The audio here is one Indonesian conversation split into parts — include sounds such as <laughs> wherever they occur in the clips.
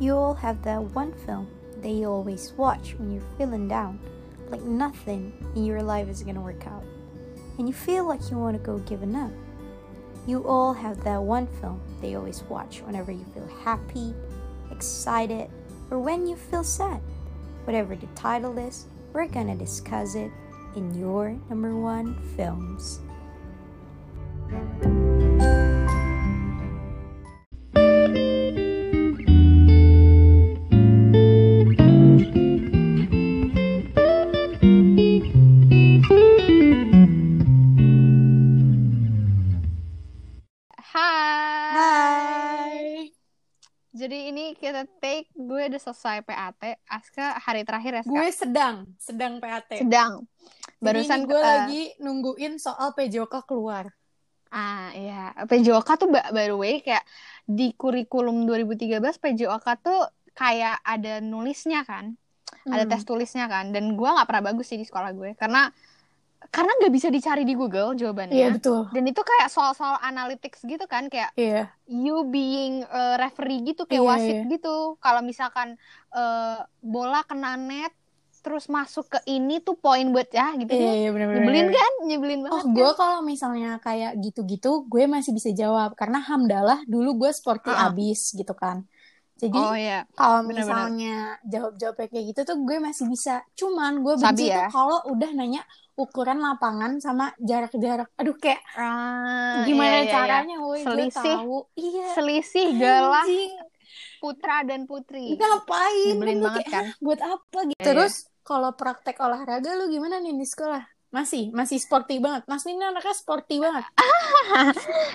You all have that one film that you always watch when you're feeling down, like nothing in your life is gonna work out, and you feel like you wanna go giving up. You all have that one film that you always watch whenever you feel happy, excited, or when you feel sad. Whatever the title is, we're gonna discuss it in your number one films. Selesai PAT. Aska hari terakhir ya? Gue sedang, sedang PAT. sedang. Barusan gue eh, lagi nungguin soal PJOK keluar. Ah, iya. PJOK tuh by the way kayak di kurikulum 2013 PJOK tuh kayak ada nulisnya kan. Ada Hmm. tes tulisnya kan. Dan gue nggak pernah bagus sih di sekolah gue karena karena nggak bisa dicari di Google jawabannya. Iya betul. Dan itu kayak soal-soal analytics gitu kan kayak Iya. you being uh, referee gitu kayak Iya, wasit iya. gitu. Kalau misalkan uh, bola kena net terus masuk ke ini tuh poin buat ya gitu. Iya, iya benar-benar. Nyebelin kan? Nyebelin banget. Oh, kan? gue kalau misalnya kayak gitu-gitu, gue masih bisa jawab karena hamdalah dulu gue sporty Ah. abis gitu kan. Jadi Oh iya. kalau misalnya jawab-jawab kayak gitu tuh gue masih bisa. Cuman gue Sabi benci ya. tuh kalau udah nanya ukuran lapangan sama jarak-jarak. Aduh kayak Ah, gimana iya, iya, iya. caranya, woi gue Selisih. tahu. Iya. Selisih galah putra dan putri. Ngapain? Nyebelin banget kayak, kan? "Hah, buat apa gitu. Iya, Terus kalau praktek olahraga lu gimana nih di sekolah? Masih, masih sporty banget. Mas ini anaknya sporty banget. <laughs>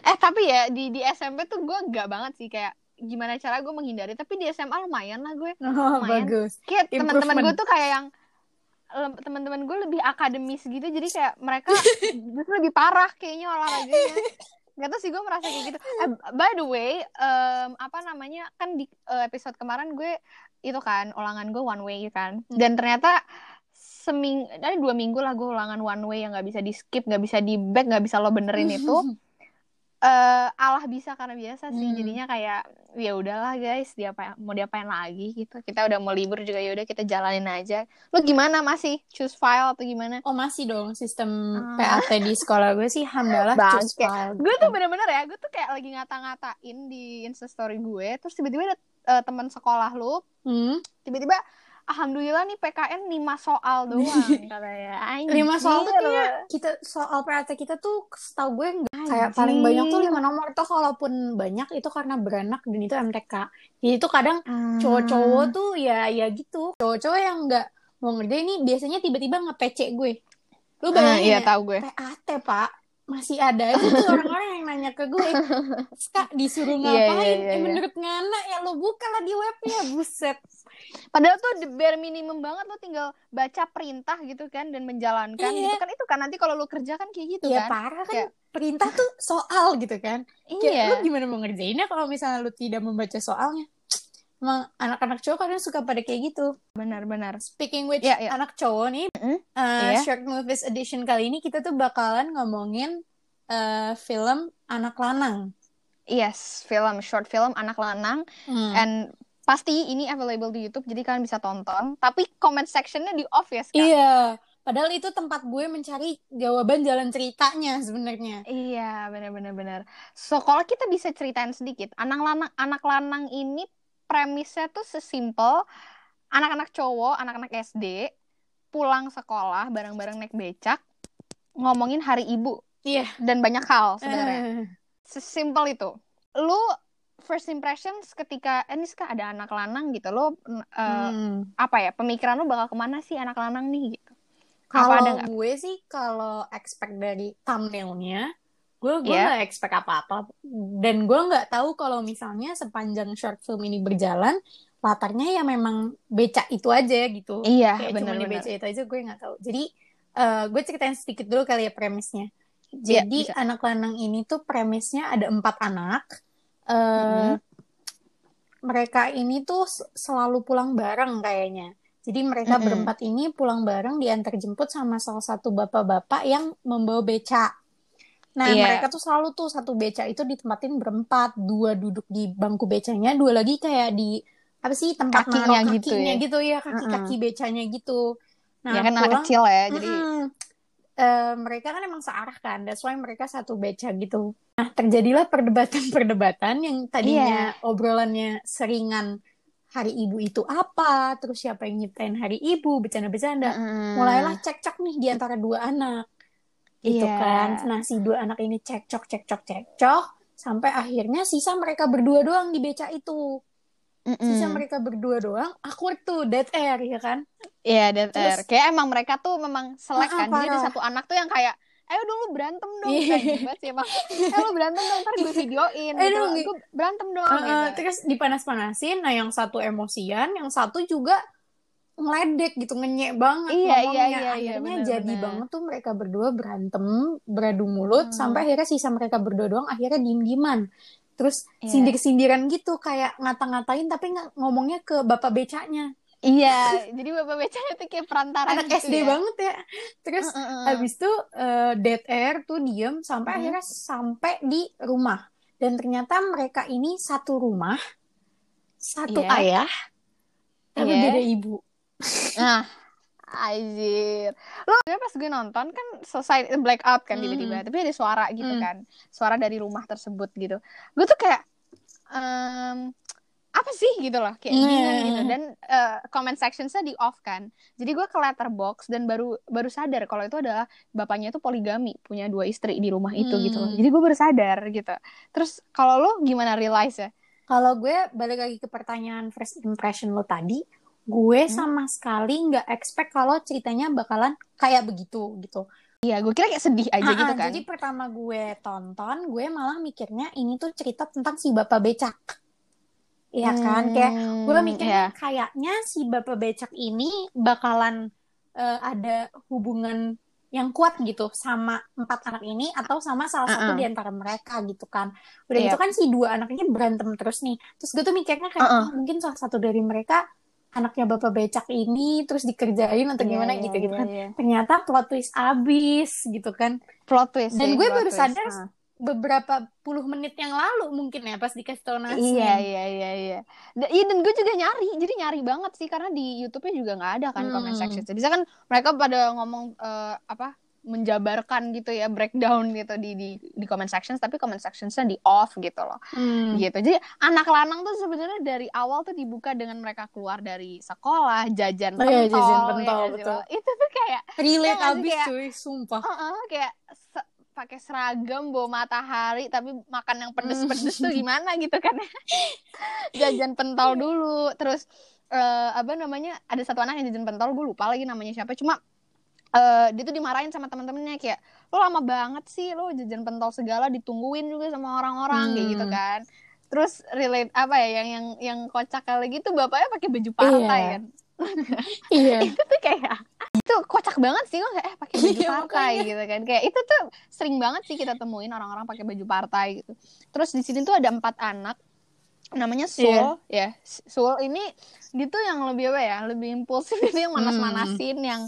Eh tapi ya di di SMP tuh gue enggak banget sih kayak gimana cara gue menghindari tapi di SMA lumayan lah gue Oh, Lumayan. bagus. kayak teman-teman gue tuh kayak yang teman-teman gue lebih akademis gitu jadi kayak mereka <laughs> justru lebih parah kayaknya olahraganya. Gak tau sih gue merasa kayak gitu. Eh, by the way em, apa namanya kan di eh, episode kemarin gue itu kan ulangan gue one way kan. Dan ternyata seming ada dua minggu lah gue ulangan one way yang nggak bisa di skip nggak bisa di back nggak bisa lo benerin itu <laughs> eh Allah bisa karena biasa sih. Hmm. jadinya kayak ya udahlah guys diapa mau diapain lagi gitu. Kita udah mau libur juga ya udah kita jalanin aja. Lu gimana? Masih choose file atau gimana? Oh masih dong sistem Ah. PAT di sekolah gue sih. Hamdalah choose file. gue tuh bener-bener ya gue tuh kayak lagi ngata-ngatain di instastory gue terus tiba-tiba ada eh, teman sekolah lu Hmm, tiba-tiba alhamdulillah nih PKN 5 soal doang <laughs> katanya lima soal tuh kayaknya kita soal PAT kita tuh setahu gue enggak kayak Anjir. paling banyak tuh lima nomor tuh kalaupun banyak itu karena beranak dan itu MTK. Jadi itu kadang Hmm. cowok-cowok tuh ya ya gitu. Cowok-cowok yang enggak mau ngerjain ini biasanya tiba-tiba nge-PC gue. Lu Ah, bayangin iya ya, tahu gue PAT pak masih ada aja tuh <laughs> orang-orang yang nanya ke gue Kak disuruh Iya, ngapain iya, iya, eh, iya. menurut Ngana ya lo buka lah di webnya buset Padahal tuh the bare minimum banget lo tinggal baca perintah gitu kan dan menjalankan Iya. gitu kan itu kan nanti kalau lo kerja kan kayak gitu ya kan. parah kan Kayak- perintah tuh soal gitu kan Kayak Iya. lu gimana mau ngerjainnya kalau misalnya lu tidak membaca soalnya emang anak-anak cowok kadang suka pada kayak gitu Benar-benar. speaking which Iya, iya. anak cowok nih Mm-mm. uh, Iya. short movies edition kali ini kita tuh bakalan ngomongin uh, film anak lanang Yes, film short film anak lanang Hmm. and pasti ini available di YouTube jadi kalian bisa tonton. Tapi comment sectionnya di off ya sekarang. Iya, padahal itu tempat gue mencari jawaban jalan ceritanya sebenarnya. Iya, benar-benar benar. So kalau kita bisa ceritain sedikit, anak lanang anak lanang ini premisnya tuh sesimpel anak-anak cowok, anak-anak SD pulang sekolah bareng-bareng naik becak ngomongin hari ibu Iya. dan banyak hal sebenarnya. Eh, Sesimpel itu. Lu first impressions ketika eh, ini ada anak lanang gitu, lo eh, hmm. apa ya pemikiran lu bakal ke mana sih anak lanang nih gitu? Kalau gue sih kalau expect dari thumbnailnya, gue gue Iya. nggak expect apa-apa. Dan gue nggak tahu kalau misalnya sepanjang short film ini berjalan, latarnya ya memang becak itu aja gitu. Iya, Kayak cuma di benar-benar. becak itu aja gue nggak tahu. Jadi eh, gue ceritain sedikit dulu kali ya premisnya. Iya, Jadi bisa. anak lanang ini tuh premisnya ada empat anak. Mhm. Mereka ini tuh selalu pulang bareng kayaknya. Jadi mereka Mm-mm. berempat ini pulang bareng diantar jemput sama salah satu bapak-bapak yang membawa beca. Nah, Iya. mereka tuh selalu tuh satu beca itu ditempatin berempat, dua duduk di bangku becanya, dua lagi kayak di apa sih tempat Kakinya naruh gitu kakinya ya? gitu ya kaki-kaki becanya gitu nah ya kan anak pulang kecil ya, jadi Eh, mereka kan emang searah kan, that's why mereka satu beca gitu. Nah, terjadilah perdebatan-perdebatan yang tadinya obrolannya seringan hari ibu itu apa, terus siapa yang nyiptain hari ibu, bercanda-bercanda. Mm-mm. Mulailah cekcok nih di antara dua anak. Gitu Iya. kan. Nah, si dua anak ini cekcok, cekcok, cekcok. Sampai akhirnya sisa mereka berdua doang di beca itu. Sisa Mm-mm. mereka berdua doang, awkward tuh, dead air, ya kan? Iya, dead Terus-. Kayak emang mereka tuh memang selek Ah, ah, kan. Jadi ada satu anak tuh yang kayak, ayo dulu berantem dong. Iya. Kayak gitu sih emang. Eh lu berantem dong, ntar gue videoin. Eh, gitu. dong, Gue berantem dong. Uh, gitu. terus dipanas-panasin, nah yang satu emosian, yang satu juga ngeledek gitu, ngenyek banget Iya, ngomongnya. iya, iya, iya, Akhirnya bener, jadi bener. banget tuh mereka berdua berantem, beradu mulut, Hmm. sampai akhirnya sisa mereka berdua doang akhirnya diem-dieman. Terus Iya. sindir-sindiran gitu, kayak ngata-ngatain tapi nggak ngomongnya ke bapak becanya. Iya, jadi bapak becanya tuh kayak perantara Anak gitu SD ya. banget ya. Terus Uh, uh, uh. Habis itu eh, dead air tuh diem sampai Mhm. akhirnya sampai di rumah. Dan ternyata mereka ini satu rumah, satu Iya. ayah, tapi Iya. beda ibu. Nah, anjir. Lo pas gue nonton kan selesai black out kan tiba-tiba, tapi ada suara gitu Hmm. kan. Suara dari rumah tersebut gitu. Gue tuh kayak em, apa sih gitu loh, kayak Hmm. bingung gitu. Dan eh, comment sectionsnya di off kan. Jadi gue ke letterbox dan baru baru sadar kalau itu adalah bapaknya itu poligami, punya dua istri di rumah itu gitu loh. Hmm. Jadi gue baru sadar gitu. Terus kalau lo gimana realize ya? Kalau gue balik lagi ke pertanyaan first impression lo tadi, gue Hmm. sama sekali nggak expect kalau ceritanya bakalan kayak begitu gitu. Iya, gue kira kayak sedih aja Ah, gitu ah, kan. Jadi pertama gue tonton, gue malah mikirnya ini tuh cerita tentang si bapak becak. Iya kan? Kayak gue Hmm, mikirnya iya. kayaknya si bapak becak ini bakalan eh, ada hubungan yang kuat gitu sama empat anak ini atau sama salah satu Uh-uh. di antara mereka gitu kan. Udah Iya. gitu kan si dua anak ini berantem terus nih. Terus gue tuh mikirnya kayak Uh-uh. "Oh, mungkin salah satu dari mereka anaknya bapak becak ini terus dikerjain atau Iya, gimana iya, gitu gitu iya, kan. iya. Ternyata plot twist abis gitu kan. plot twist Dan gue baru twist. sadar Ah. Beberapa puluh menit yang lalu mungkin ya pas dikasih tau Nasmin. Iya iya iya iya. Da- Iya dan gue juga nyari, jadi nyari banget sih karena di YouTube-nya juga nggak ada kan comment Hmm. section. Jadi kan mereka pada ngomong eh, apa menjabarkan gitu ya breakdown gitu di di di comment sections tapi comment sectionsnya di off gitu loh Hmm. gitu jadi anak lanang tuh sebenarnya dari awal tuh dibuka dengan mereka keluar dari sekolah jajan Oh iya, pentol, jajan ya pentol, nggak sih, betul. itu tuh kayak Relate sih, abis kayak- cuy, sumpah. Heeh, kayak se- pakai seragam bawa matahari tapi makan yang pedes-pedes tuh <laughs> gimana gitu kan <laughs> jajan pentol dulu terus eh, apa namanya ada satu anak yang jajan pentol gue lupa lagi namanya siapa cuma eh, dia tuh dimarahin sama teman-temannya kayak lo lama banget sih lo jajan pentol segala ditungguin juga sama orang-orang kayak gitu Hmm. kan terus relate apa ya yang yang yang kocak kali gitu bapaknya pakai baju partai Iya. kan Iya. <laughs> itu tuh kayak itu kocak banget sih gue kayak eh pakai baju <laughs> Iya, partai gitu kan. Kayak itu tuh sering banget sih kita temuin orang-orang pakai baju partai gitu. Terus di sini tuh ada empat anak namanya Sul. Ya Sul ini dia tuh yang lebih apa ya lebih impulsif <laughs> itu yang manas-manasin yang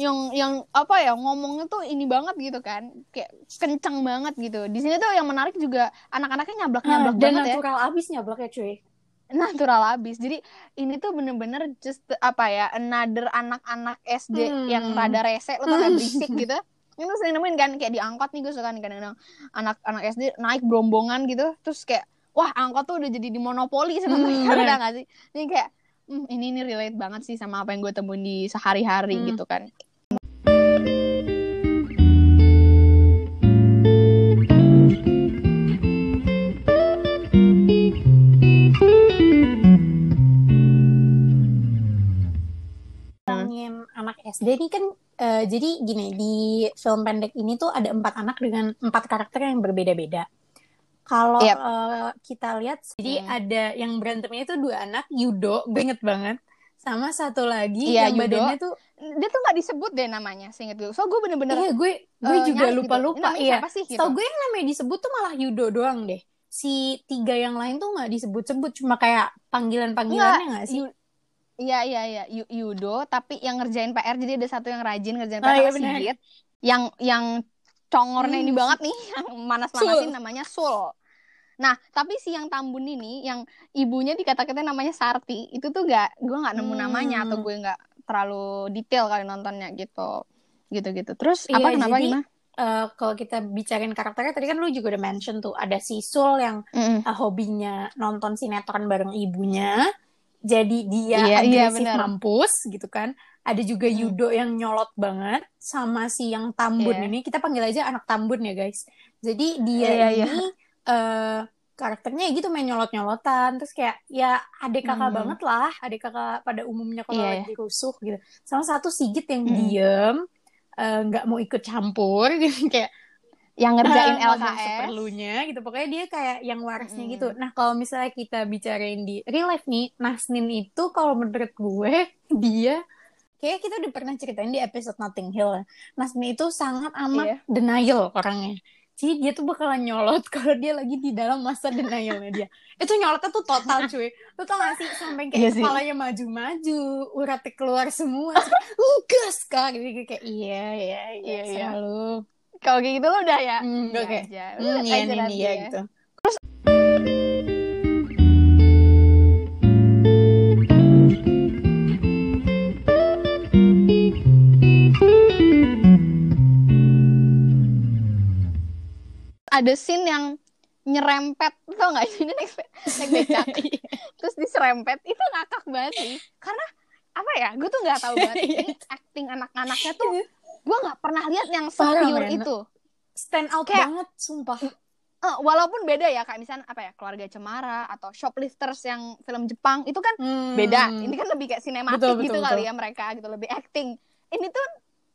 yang yang apa ya ngomongnya tuh ini banget gitu kan. Kayak kencang banget gitu. Di sini tuh yang menarik juga anak-anaknya nyablak nyablak Ah, dan banget ya. natural abis nyablaknya cuy. Natural abis. Jadi ini tuh bener-bener just apa ya another anak-anak SD Hmm. yang rada rese lo gak berisik <laughs> gitu. Ini tuh sering nemuin kan kayak di angkot nih gue suka nih kadang-kadang anak-anak SD naik berombongan gitu terus kayak wah angkot tuh udah jadi di monopoli sama Hmm, udah gak sih? Ini kayak hmm, ini ini relate banget sih sama apa yang gue temuin di sehari-hari Hmm. gitu kan. SD ini kan eh, jadi gini di film pendek ini tuh ada empat anak dengan empat karakter yang berbeda-beda. Kalau Yep. eh, kita lihat, jadi Hmm. ada yang berantemnya itu dua anak, Yudo, gue inget banget, sama satu lagi Iya, yang Yudo. badannya tuh, Dia tuh nggak disebut deh namanya, seinget gue. So gue bener-bener iya gue gue eh, juga nyari gitu. namanya iya. siapa sih gitu. Tau gue yang namanya disebut tuh malah Yudo doang deh. Si tiga yang lain tuh nggak disebut-sebut, cuma kayak panggilan-panggilannya nggak sih? Iya iya iya Yu- Yudo tapi yang ngerjain PR jadi ada satu yang rajin ngerjain Oh, PR iya, sama benar. Sigit yang yang congornya ini Hmm. banget nih <laughs> yang manas-manasin Sul. namanya Sul. Nah, tapi si yang Tambun ini, yang ibunya dikata-kata namanya Sarti, itu tuh gak, gue nggak nemu Hmm. namanya atau gue nggak terlalu detail kali nontonnya gitu, gitu-gitu. Terus Iya, apa kenapa jadi- gimana? Eh, kalau kita bicarain karakternya tadi kan lu juga udah mention tuh ada si Sul yang Mm-mm. eh, hobinya nonton sinetron bareng ibunya. Jadi dia Iya, iya, agresif benar. mampus gitu kan. Ada juga Hmm. Yudo yang nyolot banget sama si yang Tambun Iya. ini. Kita panggil aja anak Tambun ya guys. Jadi dia Iya, iya. ini eh, karakternya ya gitu main nyolot-nyolotan. Terus kayak ya adik kakak Hmm. banget lah. Adik kakak pada umumnya kalau Iya, lagi rusuh gitu. Sama satu Sigit yang Mm-mm. diem. eh, nggak mau ikut campur <laughs> gitu kayak Yang ngerjain Ah, ngomong LKS. seperlunya gitu pokoknya dia kayak yang warisnya Mm-mm. gitu nah kalau misalnya kita bicarain di real life nih Nasnin itu kalau menurut gue <laughs> dia kayak kita udah pernah ceritain di episode Notting Hill. Nasnin itu sangat amat Iya. denial orangnya jadi dia tuh bakalan nyolot <laughs> kalau dia lagi di dalam masa denialnya dia itu nyolotnya tuh total cuy lu tau gak sih sampai kayak sih. kepalanya maju-maju uratnya keluar semua Terus kayak, ugas kak gitu kayak iya iya iya, Iya, iya. selalu Kalau kayak gitu lo udah ya. Hmm, iya oke. aja. Iya aja ya gitu. Ada scene yang nyerempet tau gak sih ini naik, naik becak terus diserempet itu ngakak banget sih karena apa ya gue tuh nggak tahu banget <laughs> Iya. ini acting anak-anaknya tuh gue nggak pernah lihat yang sepure men. itu Stand out Kayak- banget, sumpah. Eh, walaupun beda ya kayak misalnya apa ya keluarga cemara atau shoplifters yang film Jepang itu kan Hmm. beda ini kan lebih kayak sinematik Betul, gitu betul, kali betul. ya mereka gitu lebih acting ini tuh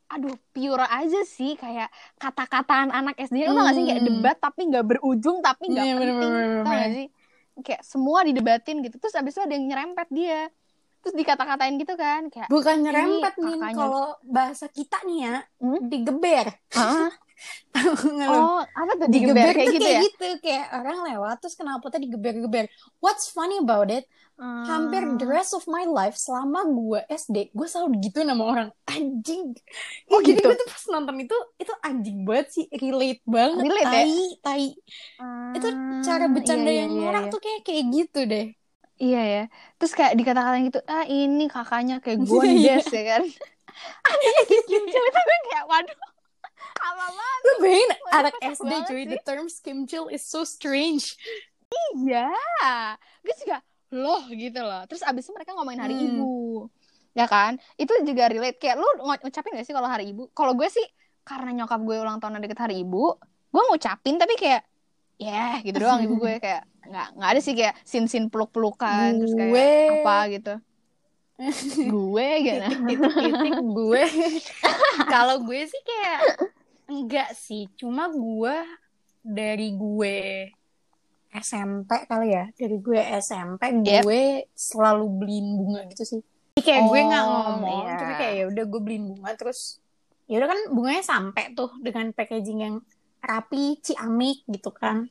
aduh pure aja sih kayak kata-kataan anak SD lu tau gak sih kayak Hmm. debat tapi nggak berujung tapi nggak Iya, penting bener-bener, tau gak bener. sih kayak semua didebatin gitu terus abis itu ada yang nyerempet dia terus dikata-katain gitu kan kayak Bukan nyerempet nih, kalau bahasa kita nih ya, Hmm? digeber. <laughs> Nggak, oh apa tuh digeber digeber kayak tuh gitu kayak ya gitu, kayak orang lewat terus kenapa tuh digeber-geber. What's funny about it? Hampir Ah. the rest of my life selama gue SD, gue selalu gitu nama orang anjing. Oh, Jadi gitu? gue tuh pas nonton itu, itu anjing banget sih, relate banget. Relate ya? tai, tai. Itu cara Ah, bercanda iya, yang iya, norak iya. tuh kayak kayak gitu deh. Iya ya. Terus kayak dikata-katain gitu, ah ini kakaknya kayak Gondes <laughs> ya kan. <laughs> Adanya kayak Kim Chill itu gue kayak waduh. Apa banget Lu bayangin anak SD cuy, the term skimchill is so strange. ya. Gue juga loh gitu loh. Terus abis itu mereka ngomongin hari Hmm. ibu. Ya kan? Itu juga relate kayak lu ngucapin gak sih kalau hari ibu? Kalau gue sih karena nyokap gue ulang tahun deket hari ibu, gue ngucapin tapi kayak ya gitu doang ibu gue kayak nggak nggak ada sih kayak sin-sin peluk-pelukan terus kayak Gue- apa gitu. gue gitu. <laughs> Gue. <laughs> Kalau gue sih kayak enggak sih, cuma gue dari gue SMP kali ya, dari gue SMP Yep. gue selalu beliin bunga gitu sih. Jadi kayak gue nggak Oh, ngomong, iya. tapi kayak ya udah gue beliin bunga terus ya udah kan bunganya sampai tuh dengan packaging yang rapi, ciamik gitu kan.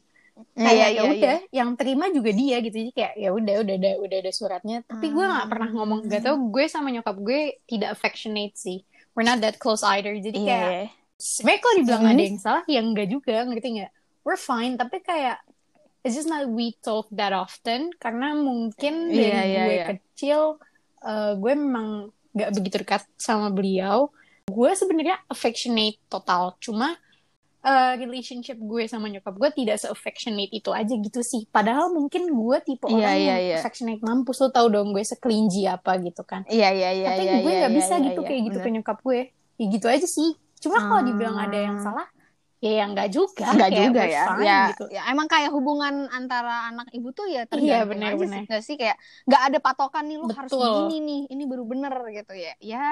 Kayak iya, ya iya. udah yang terima juga dia gitu jadi kayak ya udah udah ada udah ada suratnya tapi gue nggak Hmm. pernah ngomong gak tau gue sama nyokap gue tidak affectionate sih we're not that close either jadi kayak Iya. sebenarnya kalau dibilang Hmm. ada yang salah ya enggak juga ngerti nggak we're fine tapi kayak it's just not we talk that often karena mungkin dari Iya, iya, gue iya. kecil eh, gue memang nggak begitu dekat sama beliau gue sebenarnya affectionate total cuma eh, relationship gue sama nyokap gue tidak se-affectionate itu aja gitu sih padahal mungkin gue tipe Iya, orang iya, yang iya. affectionate mampus lo tau dong gue sekelinji apa gitu kan Iya iya iya. tapi iya, gue iya, nggak iya, bisa iya, gitu iya, kayak gitu bener. ke nyokap gue ya gitu aja sih cuma kalau Hmm. dibilang ada yang salah ya yang nggak juga Enggak juga ya. fine Ya, gitu. ya emang kayak hubungan antara anak ibu tuh ya Iya, tergantung benar, aja benar. sih. Nggak sih kayak nggak ada patokan nih lu harus begini nih, ini baru bener gitu ya. Ya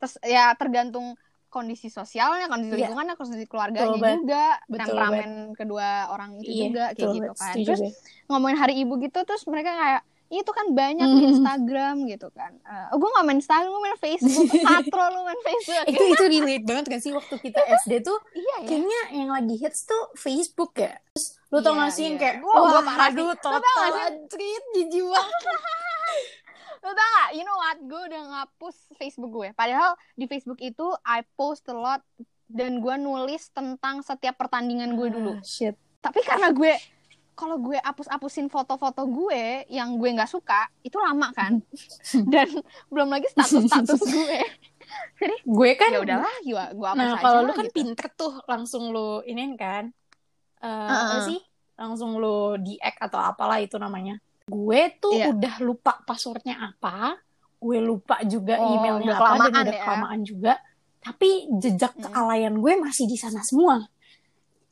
terus ya tergantung kondisi sosialnya, kondisi Iya. lingkungannya, kondisi keluarganya Betul juga, Betul temperamen kedua orang itu Iya, juga kayak betul gitu kan. Terus gue. ngomongin hari ibu gitu terus mereka kayak itu kan banyak di Hmm. Instagram gitu kan. Eh, oh, gue gak main Instagram, gue main Facebook. <laughs> Katro lu main Facebook. itu itu relate banget kan sih waktu kita SD tuh iya ya. kayaknya yang lagi hits tuh Facebook ya terus lu tau Iya, gak sih yang iya. kayak wah parah sih. aduh Lu tau total gak sih? jijik banget <laughs> Lo tau gak? You know what? Gue udah ngapus Facebook gue. Padahal di Facebook itu I post a lot dan gue nulis tentang setiap pertandingan gue dulu. Ah, shit Tapi karena gue kalau gue hapus-hapusin foto-foto gue yang gue nggak suka itu lama kan <laughs> dan belum lagi status-status <laughs> gue jadi gue kan ya udahlah gue gue apa nah kalau lu kan gitu. pinter tuh langsung lu ini kan eh Uh-uh. apa sih langsung lu di atau apalah itu namanya gue tuh Iya. udah lupa passwordnya apa gue lupa juga Oh, emailnya udah apa dan kelamaan udah ya. kelamaan juga tapi jejak Hmm. kealayan gue masih di sana semua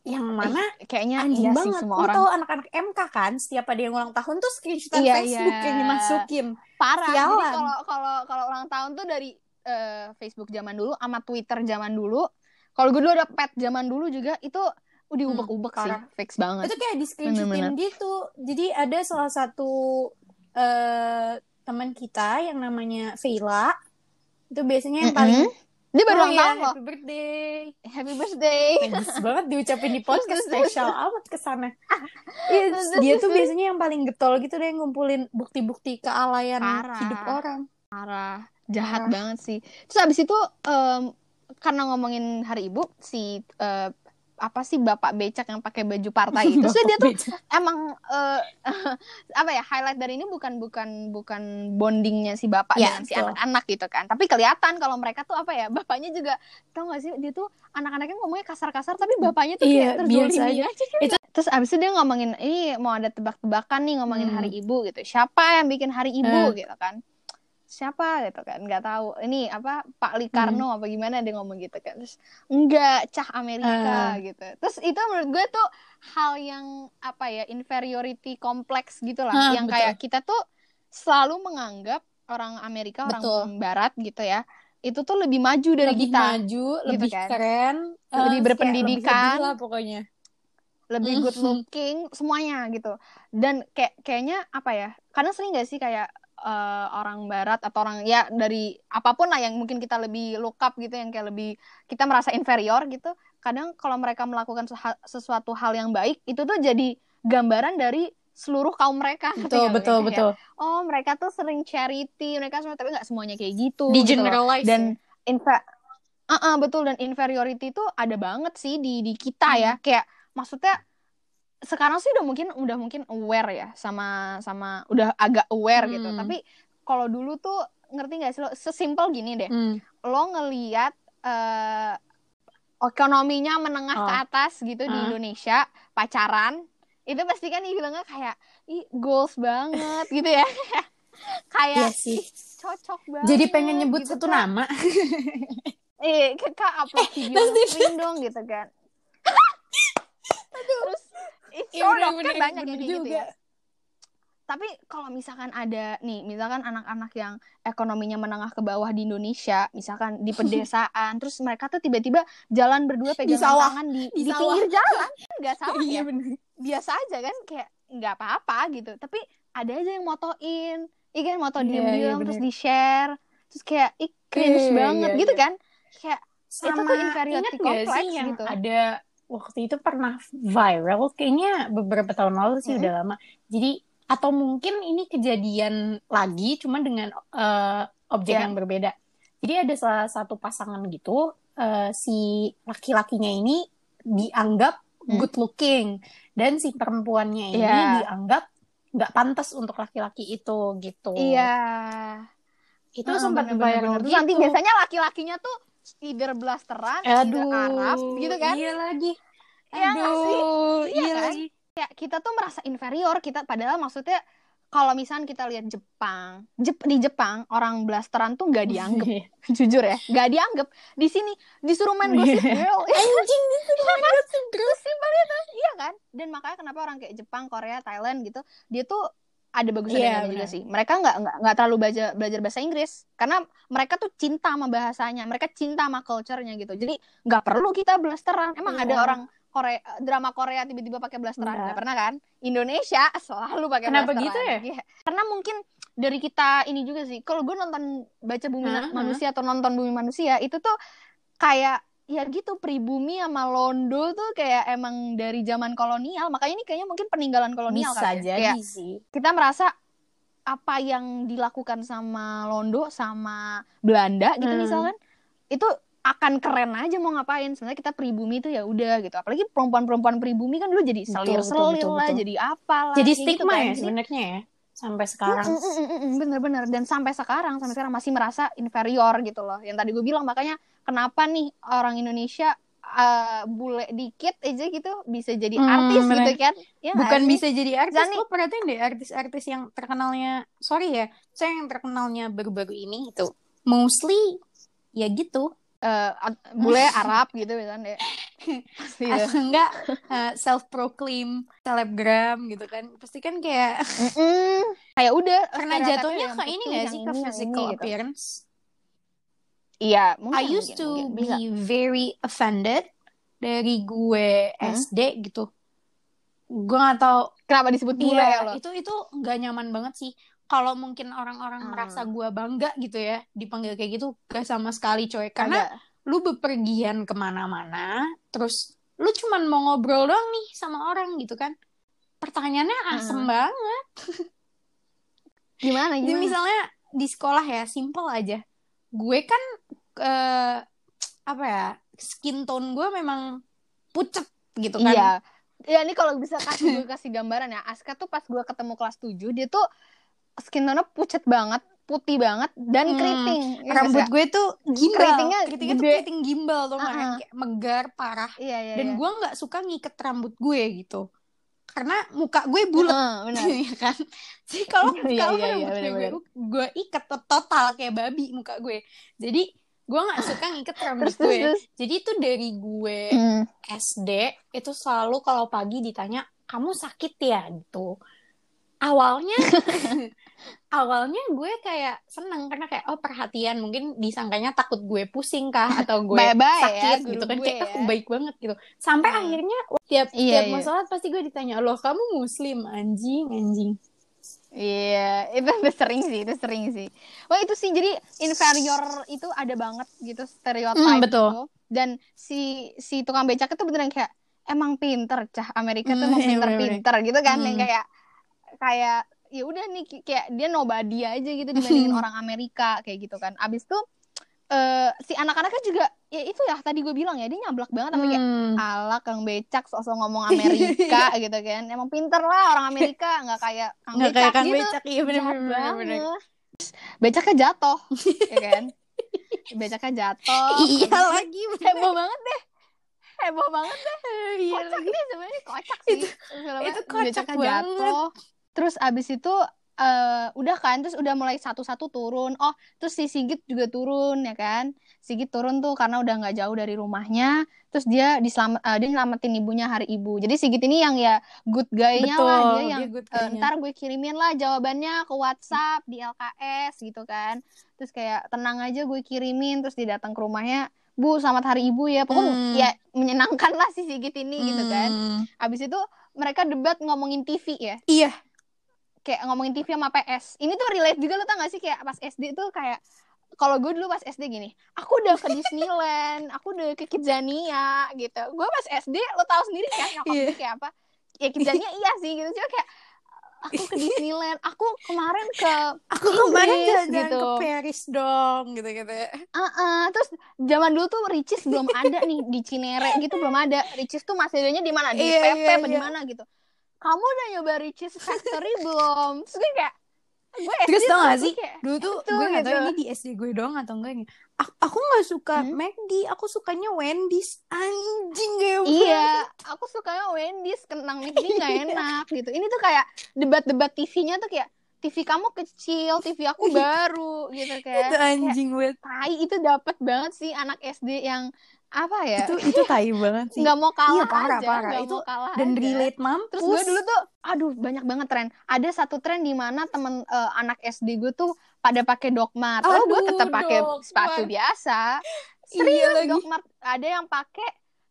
yang mana Ih, kayaknya anjing iya banget sih semua lu orang tahu anak-anak MK kan setiap ada yang ulang tahun tuh screenshotan Iya, Facebook iya. yang dimasukin parah Sialan. kalau kalau kalau ulang tahun tuh dari eh, Facebook zaman dulu sama Twitter zaman dulu kalau gue dulu ada pet zaman dulu juga itu udah Hmm, ubek-ubek sih. parah. fix banget. Itu kayak di screenshotin gitu. Jadi ada salah satu eh teman kita yang namanya Veila itu biasanya yang paling dia baru Oh ulang iya, tahun loh happy birthday. Happy birthday. Bagus banget diucapin di podcast. <laughs> Spesial amat ke sana <laughs> Iya, dia tuh biasanya yang paling getol gitu deh ngumpulin bukti-bukti kealayan Parah. hidup orang. Parah. Jahat Parah. banget sih. Terus abis itu em, karena ngomongin hari ibu si eh, apa sih bapak becak yang pakai baju partai <laughs> itu terus dia tuh Bapak emang eh, <laughs> apa ya highlight dari ini bukan bukan bukan bondingnya si bapak Ya, dengan si betul. anak-anak gitu kan tapi kelihatan kalau mereka tuh apa ya bapaknya juga tau gak sih dia tuh anak-anaknya ngomongnya kasar-kasar tapi bapaknya tuh Iya, kayak biasa terzolimi aja. aja gitu. Itu- terus abis itu dia ngomongin ini mau ada tebak-tebakan nih ngomongin Hmm. hari ibu gitu siapa yang bikin hari ibu Eh. gitu kan siapa gitu kan nggak tahu ini apa Pak Likarno apa gimana dia ngomong gitu kan terus enggak cah Amerika gitu terus itu menurut gue tuh hal yang apa ya inferiority kompleks gitu lah Ah, yang betul. kayak kita tuh selalu menganggap orang Amerika orang Betul. Barat gitu ya itu tuh lebih maju dari lebih kita maju lebih kan. keren Lebih eh, kayak berpendidikan. lebih lah pokoknya lebih good Mhm. looking semuanya gitu dan kayak kayaknya apa ya karena sering gak sih kayak eh, orang barat atau orang ya dari apa pun lah yang mungkin kita lebih look up gitu yang kayak lebih kita merasa inferior gitu kadang kalau mereka melakukan sesuatu hal yang baik itu tuh jadi gambaran dari seluruh kaum mereka betul nggak? betul Kayak, betul oh mereka tuh sering charity mereka semua tapi nggak semuanya kayak gitu di gitu loh. generalize dan ya. infa Ah, ah, betul dan inferiority itu ada banget sih di di kita ya kayak maksudnya sekarang sih udah mungkin udah mungkin aware ya sama sama udah agak aware gitu Hmm. tapi kalau dulu tuh ngerti nggak sih lo sesimpel gini deh Hmm. lo ngeliat eh, ekonominya menengah ke Oh. atas gitu di Ah. Indonesia pacaran itu pasti kan dibilangnya kayak ih goals banget gitu ya <laughs> kayak Iya sih. "Ih, cocok banget jadi pengen nyebut gitu, satu Kak." nama <laughs> Eh, kak upload video dia- screen dong gitu kan. <laughs> Terus it's Iya, bener-bener, kan banyak yang kayak gitu ya. Tapi kalau misalkan ada nih, misalkan anak-anak yang ekonominya menengah ke bawah di Indonesia, misalkan di pedesaan, <laughs> terus mereka tuh tiba-tiba jalan berdua pegangan sawah. tangan di, Di di, sawah. pinggir jalan, <laughs> nggak salah iya ya, bener biasa aja kan, kayak nggak apa-apa gitu. Tapi ada aja yang motoin, iya kan moto Iya, diem-diem iya, terus di share, terus kayak ih cringe Iya, banget iya, gitu iya. kan, kayak sama tuh inferiority complex sih yang gitu. ada waktu itu pernah viral kayaknya beberapa tahun lalu sih Mm-mm. udah lama jadi atau mungkin ini kejadian lagi cuma dengan eh, objek Ya. yang berbeda jadi ada salah satu pasangan gitu eh, si laki-lakinya ini dianggap Hmm. good looking dan si perempuannya ini Iya. dianggap nggak pantas untuk laki-laki itu gitu Iya. itu Heeh, sempat viral Terus gitu nanti biasanya laki-lakinya tuh either blasteran, either Arab gitu kan. Iya lagi. Iya nggak sih? Aduh, Iya iya kan? lagi. Kayak kita tuh merasa inferior kita padahal maksudnya kalau misalnya kita lihat Jepang, Jep- di Jepang orang blasteran tuh nggak dianggap, <laughs> jujur ya, nggak dianggap. Di sini disuruh main Iya. Gossip Girl, ya <laughs> Anjing itu kan? Sesimpel itu, iya kan? Dan makanya kenapa orang kayak Jepang, Korea, Thailand gitu, dia tuh ada bagus Iya, ada juga sih. Mereka nggak nggak terlalu belajar belajar bahasa Inggris karena mereka tuh cinta sama bahasanya, mereka cinta sama culture-nya gitu. Jadi nggak perlu kita blasteran. Emang Iya. ada orang Korea drama Korea tiba-tiba pakai blasteran Nggak. nggak pernah kan? Indonesia <laughs> selalu pakai Kenapa blasteran. gitu ya? Iya. Karena mungkin dari kita ini juga sih. Kalau gue nonton baca bumi Hah, hah. manusia atau nonton bumi manusia itu tuh kayak ya gitu pribumi sama Londo tuh kayak emang dari zaman kolonial makanya ini kayaknya mungkin peninggalan kolonial Bisa ya. jadi Kayak sih. kita merasa apa yang dilakukan sama Londo sama Belanda gitu Hmm. misalkan itu akan keren aja mau ngapain sebenarnya kita pribumi itu ya udah gitu apalagi perempuan-perempuan pribumi kan dulu jadi selir-selir lah betul. jadi apalah Jadi gitu stigma kan. ya sebenarnya ya sampai sekarang. Mm, mm, mm, mm, bener-bener dan sampai sekarang sampai sekarang masih merasa inferior gitu loh. Yang tadi gue bilang makanya kenapa nih orang Indonesia eh, bule dikit aja gitu bisa jadi Hmm, artis bener. gitu kan? Ya Bukan bisa jadi artis, Zani- lo perhatiin deh artis-artis yang terkenalnya, sorry ya, saya yang terkenalnya baru-baru ini itu mostly ya gitu, Eh, ad- bule Arab gitu misalnya gitu. atau enggak uh, self-proclaim selebgram gitu kan, pasti kan kayak Mm-mm. kayak udah karena stereotipnya jatuhnya ke ini gak sih ke physical ini, gitu. appearance. iya mungkin I used mungkin, to mungkin. bisa be very offended dari gue Hmm? SD gitu. Gue gak tahu kenapa disebut bule Iya, ya lo itu itu nggak nyaman banget sih. Kalau mungkin orang-orang Hmm. merasa gue bangga gitu ya, dipanggil kayak gitu, gak sama sekali coy. Karena Kagak. Lu bepergian ke mana-mana, terus lu cuman mau ngobrol doang nih sama orang gitu kan. Pertanyaannya asem Hmm. banget. <laughs> gimana Jadi gimana misalnya di sekolah ya, simple aja. Gue kan eh, apa ya, skin tone gue memang pucet gitu kan. Iya. Ya ini kalau bisa kasih <laughs> gue kasih gambaran ya. Aska tuh pas gue ketemu kelas 7 dia tuh skin tone-nya pucet banget, putih banget dan Hmm, keriting. Ya, Rambut gue tuh gimbal. Keritingnya Keritingnya tuh keriting gimbal tuh kan, Uh-uh. kayak megar parah. Iya, iya. Dan iya. gue nggak suka ngiket rambut gue gitu. Karena muka gue bulat Heeh, benar. <laughs> ya kan. Jadi kalau <laughs> Iya, kalau iya, iya, rambut gue, gue gue ikat to- total kayak babi muka gue. Jadi gue nggak suka ngiket <laughs> rambut terus gue. terus. Jadi itu dari gue Hmm. SD itu selalu kalau pagi ditanya kamu sakit ya gitu. Awalnya <laughs> awalnya gue kayak seneng karena kayak oh perhatian mungkin disangkanya takut gue pusing kah atau <laughs> gue Bye-bye sakit ya, gitu kan kayak aku ya. baik banget gitu. Sampai Hmm. akhirnya tiap Iya, tiap iya. mau sholat pasti gue ditanya loh kamu muslim anjing anjing. Iya, itu, itu sering sih, itu sering sih. Wah itu sih jadi inferior itu ada banget gitu stereotip Hmm, betul. itu. Dan si si tukang becak itu beneran kayak emang pinter cah Amerika tuh Hmm, emang <laughs> iya, pinter-pinter gitu kan yang Hmm. kayak kayak ya udah nih kayak dia nobody aja gitu dibandingin <laughs> orang Amerika kayak gitu kan. Abis itu eh si anak-anaknya juga ya itu ya tadi gue bilang ya dia nyablak banget kayak Hmm. ala kang becak sosok ngomong <laughs> Amerika gitu kan emang pinter lah orang Amerika nggak kayak kang Nggak becak kayak kan gitu becak iya bener Jahat bener bener, bener. becaknya jatuh ya kan <laughs> becaknya jatuh Iya lagi heboh banget deh heboh banget deh Iya kocak lagi. nih sebenarnya kocak sih Itu- itu kocak becaknya banget. jatuh terus abis itu eh udah kan terus udah mulai satu-satu turun. Oh terus si Sigit juga turun ya kan? Sigit turun tuh karena udah nggak jauh dari rumahnya. Terus dia diselamat eh, dia nyelamatin ibunya hari ibu. Jadi Sigit ini yang ya good guy-nya lah. Dia yang dia good guy-nya. ntar gue kirimin lah jawabannya ke WhatsApp di LKS gitu kan. Terus kayak tenang aja gue kirimin. Terus dia datang ke rumahnya Bu selamat hari ibu ya. Pokoknya Hmm. ya menyenangkan lah si Sigit ini gitu kan. Hmm. abis itu mereka debat ngomongin TV ya? Iya. Kayak ngomongin TV sama PS ini tuh relate juga lo tau gak sih kayak pas SD tuh kayak kalau gue dulu pas SD gini aku udah ke Disneyland aku udah ke Kidzania gitu gue pas SD lo tau sendiri kan <laughs> nyokap gue kayak apa ya Kidzania <laughs> iya sih gitu cuma kayak aku ke Disneyland aku kemarin ke Aku kemarin Inggris, jalan-jalan gitu. ke Paris dong gitu-gitu. Ah, terus zaman dulu tuh Ricis belum ada nih di Cinere gitu belum ada. Ricis tuh masih adanya di mana? Di Iya, PP iya, apa di iya. mana gitu. Kamu udah nyoba Ricis Factory <laughs> belum? Terus gue kayak gue Terus tau gak gue sih, kayak, dulu tuh Itu, gue gak tau gitu. ini di SD gue doang atau enggak nih. Aku, aku gak suka Hmm? McD, aku sukanya Wendy's. Anjing gak Iya, aku sukanya Wendy's kentang McD <laughs> nggak enak gitu. Ini tuh kayak debat-debat TV-nya tuh kayak TV kamu kecil, TV aku baru gitu kayak. Itu anjing banget. Tai itu dapat banget sih anak SD yang apa ya? Itu itu tai banget sih. nggak mau kalah Iya, parah, aja, parah. nggak Itu mau kalah Dan aja. relate mampus. Terus gue dulu tuh, aduh banyak banget tren. Ada satu tren di mana temen eh, anak SD gue tuh pada pakai dogmat. Oh, gue tetap pakai sepatu biasa. Iya Serius lagi. dogmat. Ada yang pakai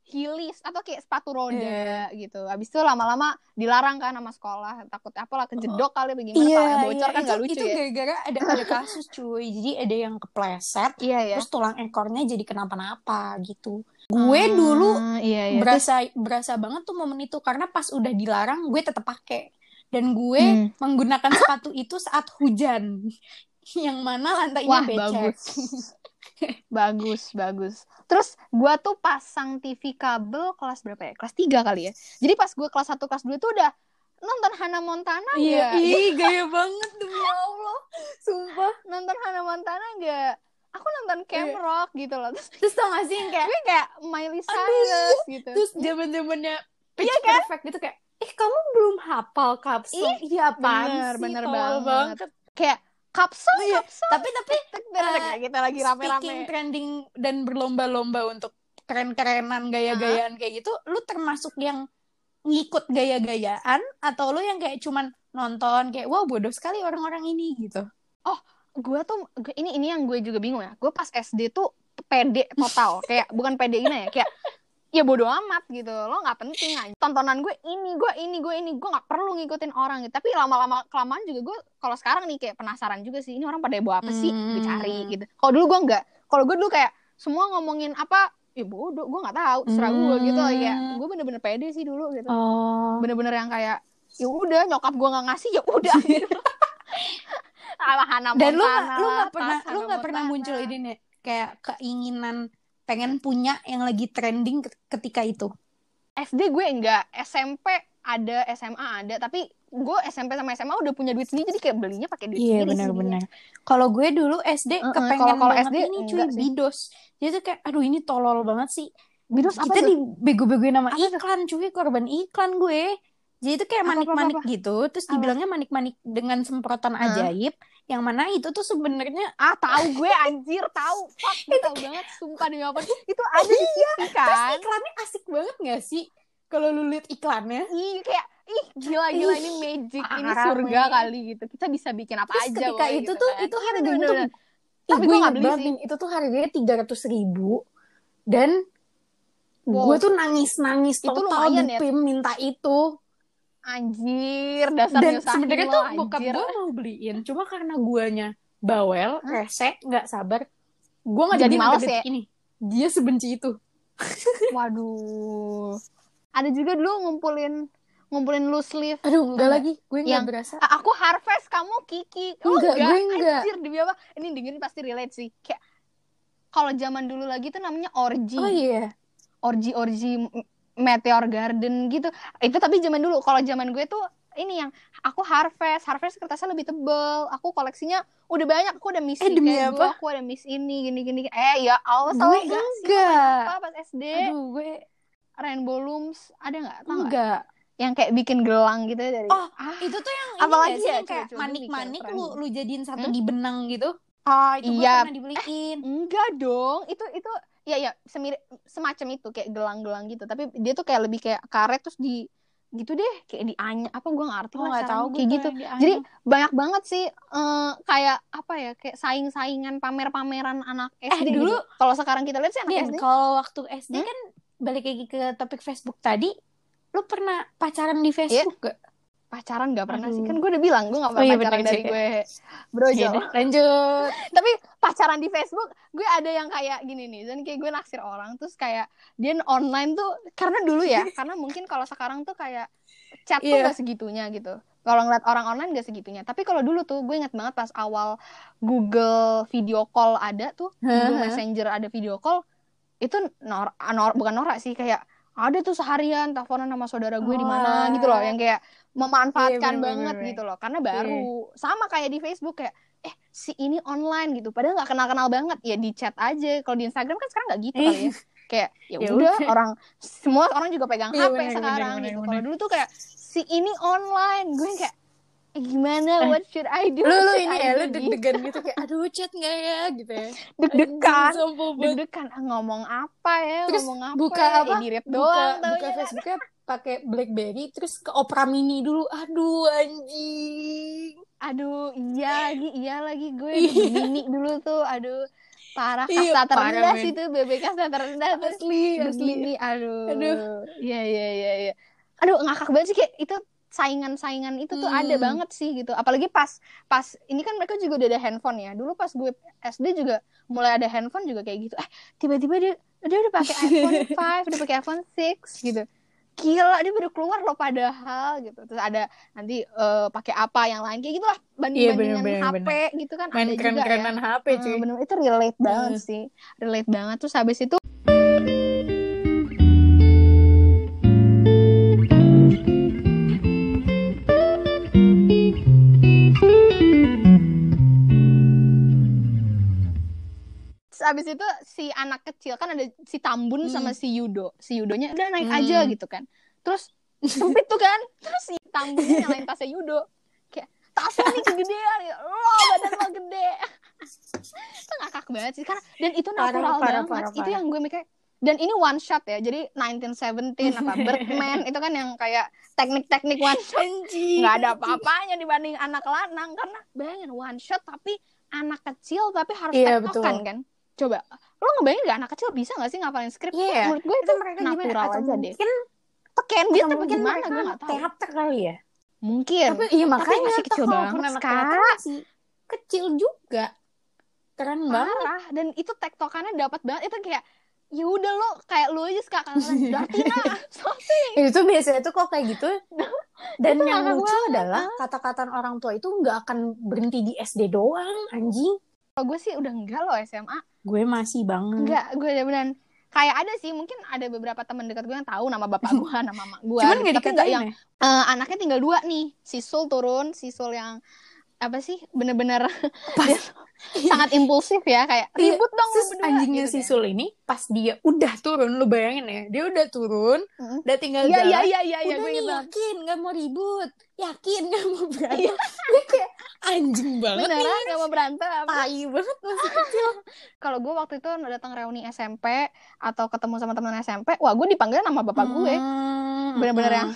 heelys atau kayak sepatu roda Iya. gitu. Habis itu lama-lama dilarang kan sama sekolah. Takut apalah kejedok kali bagaimana Iya, palanya bocor iya. kan itu, gak lucu itu ya. gara-gara ada ada kasus cuy. Jadi ada yang kepleset, Iya ya. terus tulang ekornya jadi kenapa-napa gitu. Gue dulu iya, iya. berasa berasa banget tuh momen itu karena pas udah dilarang gue tetap pakai dan gue Hmm. menggunakan sepatu itu saat hujan <laughs> yang mana lantainya Wah becek bagus. <laughs> <laughs> bagus bagus terus gua tuh pasang TV kabel kelas berapa ya kelas 3 kali ya jadi pas gua kelas 1 kelas 2 tuh udah nonton Hannah Montana Iya, nggak? ih <laughs> gaya banget demi Allah. Sumpah. nonton Hannah Montana gak? Aku nonton Camp Iya. Rock gitu loh. Terus Terus tau gak sih yang kayak gue kayak Miley Cyrus gitu. terus zaman zamannya pitch Iya kan? perfect gitu kayak eh kamu belum hafal kapsul iya apaan bener, sih bener tolol banget. Kayak kapsul, Iya, kapsul. tapi tapi Kayak kita lagi speaking rame-rame. trending dan berlomba-lomba untuk keren-kerenan gaya-gayaan kayak gitu lu termasuk yang ngikut gaya-gayaan atau lu yang kayak cuman nonton kayak wah bodoh sekali orang-orang ini gitu Gue tuh, ini ini yang gue juga bingung ya. Gue pas SD tuh pede total. kayak bukan pede ini ya. Kayak ya bodo amat gitu. Lo nggak penting aja. Tontonan gue ini, gue ini, gue ini. Gue nggak perlu ngikutin orang gitu. Tapi lama-lama kelamaan juga gue kalau sekarang nih kayak penasaran juga sih. Ini orang pada bawa apa sih? Gue cari Hmm. gitu. Kalau dulu gue nggak. Kalau gue dulu kayak semua ngomongin apa ya bodoh gue nggak tahu serah gue gitu Hmm. ya gue bener-bener pede sih dulu gitu oh bener-bener yang kayak ya udah nyokap gue nggak ngasih ya udah <laughs> gitu dan lu lu nggak pernah lu nggak pernah muncul ini nih kayak keinginan pengen punya yang lagi trending ke- ketika itu SD gue enggak SMP ada SMA ada tapi gue SMP sama SMA udah punya duit sendiri jadi kayak belinya pakai duit Iya sendiri sih benar-benar. Kalau gue dulu SD Mm-mm, kepengen kalau- SD ini cuy sih. bidos. Jadi tuh kayak aduh ini tolol banget sih. Binus apa Kita tuh? dibego-begoin Apa tuh? iklan cuy, korban iklan gue. Jadi itu kayak manik-manik gitu, terus dibilangnya manik-manik dengan semprotan ajaib, yang mana itu tuh sebenarnya ah tahu gue anjir tahu fuck gue <laughs> tahu banget sumpah demi apa itu <laughs> ada di TV terus kan iklannya asik banget gak sih? Kalau lu lihat iklannya, ih kayak ih gila gila ini magic ini parah, surga men. kali gitu kita bisa bikin apa terus aja ketika woy, itu gitu tuh kan. itu Iya, harganya tuh. Ih, Tapi gue nggak beli sih. Itu tuh harganya tiga ratus ribu dan Wow. gue tuh nangis nangis Itu total lumayan di ya. PIM minta itu anjir dasar dan sebenarnya tuh bokap anjir. gue mau beliin cuma karena guanya bawel Hah? rese nggak sabar gue nggak Jadi males ya? ini dia sebenci itu <laughs> waduh ada juga dulu ngumpulin ngumpulin loose leaf aduh enggak Enggak. lagi gue nggak Yang- berasa aku harvest kamu kiki oh, Enggak, gue enggak. anjir demi apa ini dengerin pasti relate sih kayak kalau zaman dulu lagi tuh namanya orgy oh iya orgy orgy meteor garden gitu. Itu tapi zaman dulu. Kalau zaman gue tuh ini yang aku harvest. Harvest kertasnya lebih tebel. Aku koleksinya udah banyak. Aku udah miss Eh, demi apa? gue, aku ada miss ini gini gini. Eh ya Allah gue tau enggak sih? Enggak. apa pas SD aduh gue rainbow looms. Ada nggak? Enggak. Yang kayak bikin gelang gitu dari Oh, ah. itu tuh yang Apalagi ya, yang kayak manik-manik lu lu jadiin satu Hmm? di benang gitu? Ah itu gue Iya. pernah dibeliin. Enggak dong. Itu itu ya ya semirip semacam itu kayak gelang-gelang gitu tapi dia tuh kayak lebih kayak karet terus di gitu deh kayak di anya apa gue nggak ngerti Oh, nggak tahu kayak gitu Jadi, banyak banget sih eh, kayak apa ya kayak saing-saingan pamer-pameran anak SD dulu- gitu. kalau sekarang kita lihat sih anak Din, SD kalau waktu SD Hmm? kan balik lagi ke topik Facebook tadi, lu pernah pacaran di Iya. Facebook gak? Pacaran nggak pernah sih Aduh. kan gue udah bilang gue nggak Oh pernah iya, pacaran bener dari sih. gue brojo Iya lanjut. <laughs> tapi pacaran di Facebook gue ada yang kayak gini nih dan kayak gue naksir orang terus kayak dia online tuh karena dulu ya <laughs> karena mungkin kalau sekarang tuh kayak chat tuh Iya. gak segitunya gitu kalau ngeliat orang online gak segitunya tapi kalau dulu tuh gue inget banget pas awal Google video call ada tuh Google? Messenger ada video call itu nor, nor bukan norak sih kayak ada tuh seharian teleponan sama saudara gue di mana Wah. gitu loh yang kayak memanfaatkan Iya, bener, banget bener, gitu loh karena baru. Sama kayak di Facebook kayak eh si ini online gitu. Padahal nggak kenal kenal banget. Ya di chat aja. Kalau di Instagram kan sekarang nggak gitu kali ya. Kayak ya Ya udah orang semua orang juga pegang Iya, HP bener, sekarang bener, gitu. Kalau dulu tuh kayak si ini online. Gue kayak eh, gimana? Eh, what should I do? Lu lu ini ya, lu gitu? deg-degan <laughs> gitu kayak aduh chat nggak ya gitu ya. deg-degan. Deg-degan. Ah, ngomong apa ya? Terus ngomong apa buka ya? apa? Eh, di Buka, doang buka taunya. Facebooknya pakai BlackBerry terus ke Opera Mini dulu. Aduh anjing. aduh iya lagi iya lagi gue Iya. mini dulu tuh aduh parah Iya, kasta parah, terendah sih tuh BB kasta terendah Asli, asli. Begini, aduh Aduh. iya iya iya iya aduh ngakak banget sih kayak itu saingan-saingan itu tuh Hmm. ada banget sih gitu apalagi pas pas ini kan mereka juga udah ada handphone ya dulu pas gue SD juga mulai ada handphone juga kayak gitu eh tiba-tiba dia dia udah pakai iPhone <laughs> 5 udah pakai iPhone 6 gitu gila dia baru keluar loh padahal gitu terus ada nanti eh, pakai apa yang lain kayak gitulah banding bandingan bener, bener, HP gitu kan Main ada juga ya keren-kerenan HP cuy. bener itu relate banget Hmm. sih relate banget terus habis itu abis itu si anak kecil kan ada si Tambun Hmm. sama si Yudo. Si Yudonya udah naik Hmm. aja gitu kan. Terus sempit tuh kan. Terus si Tambunnya nyalain tasnya Yudo. Kayak tasnya nih kegedean ya. Lo badan lo gede. <laughs> itu ngakak banget sih karena dan itu natural parah, banget. parah, Itu parah. yang gue mikir dan ini one shot ya. Jadi 1917 apa <laughs> Birdman itu kan yang kayak teknik-teknik one shot nggak ada apa-apanya dibanding anak lanang karena bayangin one shot tapi anak kecil tapi harus Iya, tektokan kan coba lo ngebayangin gak anak kecil bisa gak sih ngapalin skrip Iya. menurut gue itu Itu mereka gimana? natural Atau aja deh mungkin, teken dia tapi mungkin gimana gue gak tahu teater kali ya. mungkin Tapi iya makanya masih tuh kecil banget, masih kecil juga. Keren banget. parah dan itu tektokannya dapat banget itu kayak ya udah lo kayak lo aja suka kata Dartina Itu biasanya tuh kok kayak gitu. <laughs> Dan Itu yang lucu adalah kata-kata orang tua itu nggak akan berhenti di SD doang, anjing. Kalau gue sih udah enggak lo SMA Gue masih banget. enggak gue udah beneran kayak ada sih mungkin ada beberapa teman dekat gue yang tahu nama bapak gue <laughs> nama mak gue Cuman gitu. nggak Tapi yang ya? eh, anaknya tinggal dua nih si Sul turun si Sul yang apa sih bener-bener <laughs> sangat impulsif ya kayak Iya, ribut dong lu berdua anjingnya gitu si kan. Sul ini pas dia udah turun, lu bayangin ya, dia udah turun, Mm. udah tinggal iya jalan. iya iya iya iya udah gue nih yakin nggak mau ribut, yakin nggak mau berantem. Iya. Dia kayak anjing banget nih, beneran gak mau berantem tai banget masih kecil. <laughs> kalau gue waktu itu datang reuni SMP atau ketemu sama teman SMP wah gue dipanggil nama bapak gue Hmm, bener-bener hmm. yang